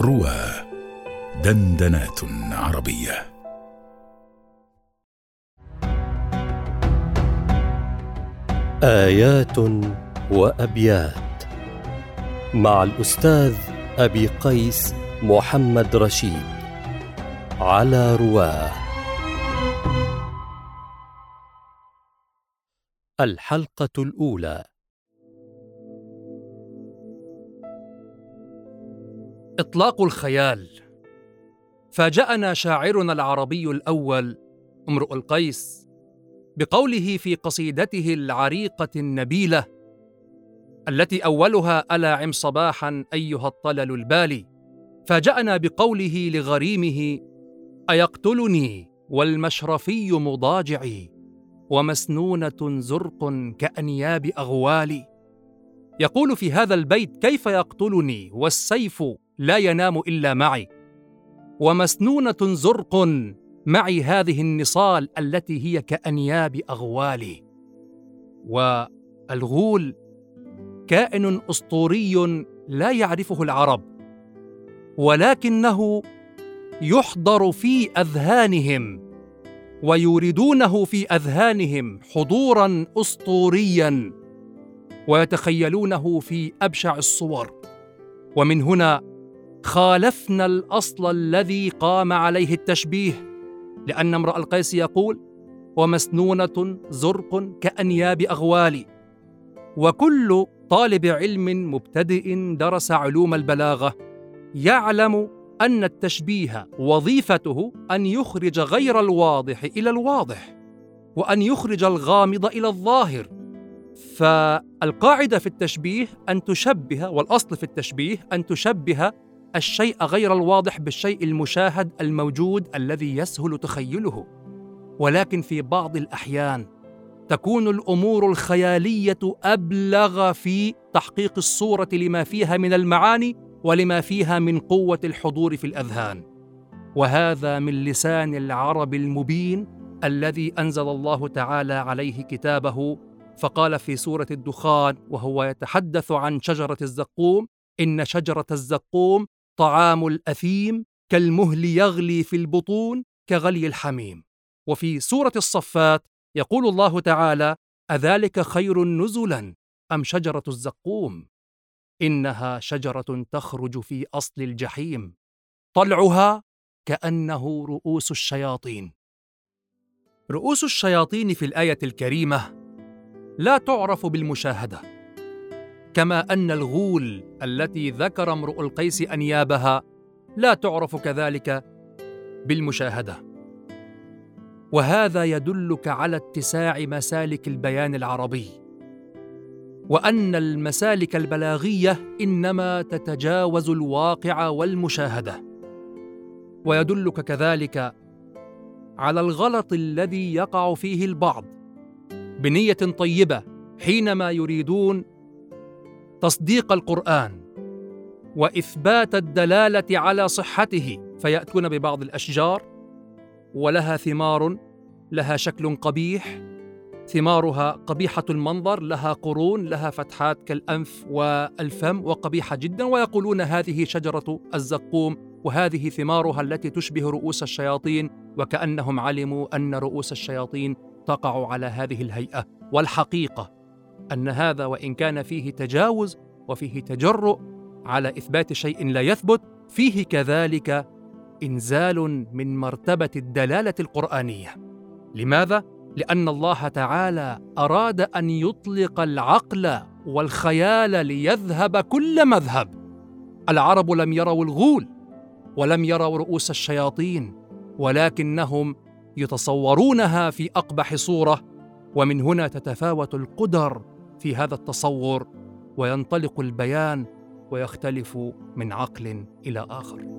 روى دندنات عربية. آيات وأبيات مع الأستاذ أبي قيس محمد رشيد على رواه. الحلقة الأولى. إطلاق الخيال. فاجأنا شاعرنا العربي الأول امرؤ القيس بقوله في قصيدته العريقة النبيلة التي أولها ألا عم صباحا أيها الطلل البالي. فاجأنا بقوله لغريمه أيقتلني والمشرفي مضاجعي ومسنونة زرق كأنياب أغوالي. يقول في هذا البيت كيف يقتلني والسيف لا ينام إلا معي. ومسنونة زرق معي هذه النصال التي هي كأنياب أغوالي. والغول كائن أسطوري لا يعرفه العرب ولكنه يحضر في أذهانهم ويوردونه في أذهانهم حضورا أسطوريا ويتخيلونه في أبشع الصور. ومن هنا خالفنا الأصل الذي قام عليه التشبيه لأن امرأ القيس يقول ومسنونة زرق كأنياب اغوال وكل طالب علم مبتدئ درس علوم البلاغة يعلم أن التشبيه وظيفته أن يخرج غير الواضح إلى الواضح وأن يخرج الغامض إلى الظاهر. فالقاعدة في التشبيه أن تشبه والأصل في التشبيه أن تشبه الشيء غير الواضح بالشيء المشاهد الموجود الذي يسهل تخيله. ولكن في بعض الأحيان تكون الأمور الخيالية أبلغ في تحقيق الصورة لما فيها من المعاني ولما فيها من قوة الحضور في الأذهان. وهذا من لسان العرب المبين الذي أنزل الله تعالى عليه كتابه. فقال في سورة الدخان وهو يتحدث عن شجرة الزقوم إن شجرة الزقوم طعام الأثيم كالمهل يغلي في البطون كغلي الحميم. وفي سورة الصفات يقول الله تعالى أذلك خير نزلا أم شجرة الزقوم؟ إنها شجرة تخرج في أصل الجحيم. طلعها كأنه رؤوس الشياطين. رؤوس الشياطين في الآية الكريمة لا تعرف بالمشاهدة. كما أن الغول التي ذكر امرؤ القيس أنيابها لا تعرف كذلك بالمشاهدة. وهذا يدلك على اتساع مسالك البيان العربي. وأن المسالك البلاغية إنما تتجاوز الواقع والمشاهدة. ويدلك كذلك على الغلط الذي يقع فيه البعض بنية طيبة حينما يريدون تصديق القرآن وإثبات الدلالة على صحته فيأتون ببعض الأشجار ولها ثمار لها شكل قبيح ثمارها قبيحة المنظر لها قرون لها فتحات كالأنف والفم وقبيحة جدا ويقولون هذه شجرة الزقوم وهذه ثمارها التي تشبه رؤوس الشياطين وكأنهم علموا أن رؤوس الشياطين تقع على هذه الهيئة. والحقيقة أن هذا وإن كان فيه تجاوز وفيه تجرؤ على إثبات شيء لا يثبت فيه كذلك إنزال من مرتبة الدلالة القرآنية. لماذا؟ لأن الله تعالى أراد أن يطلق العقل والخيال ليذهب كل مذهب. العرب لم يروا الغول ولم يروا رؤوس الشياطين ولكنهم يتصورونها في أقبح صورة ومن هنا تتفاوت القدر في هذا التصور وينطلق البيان ويختلف من عقل إلى آخر.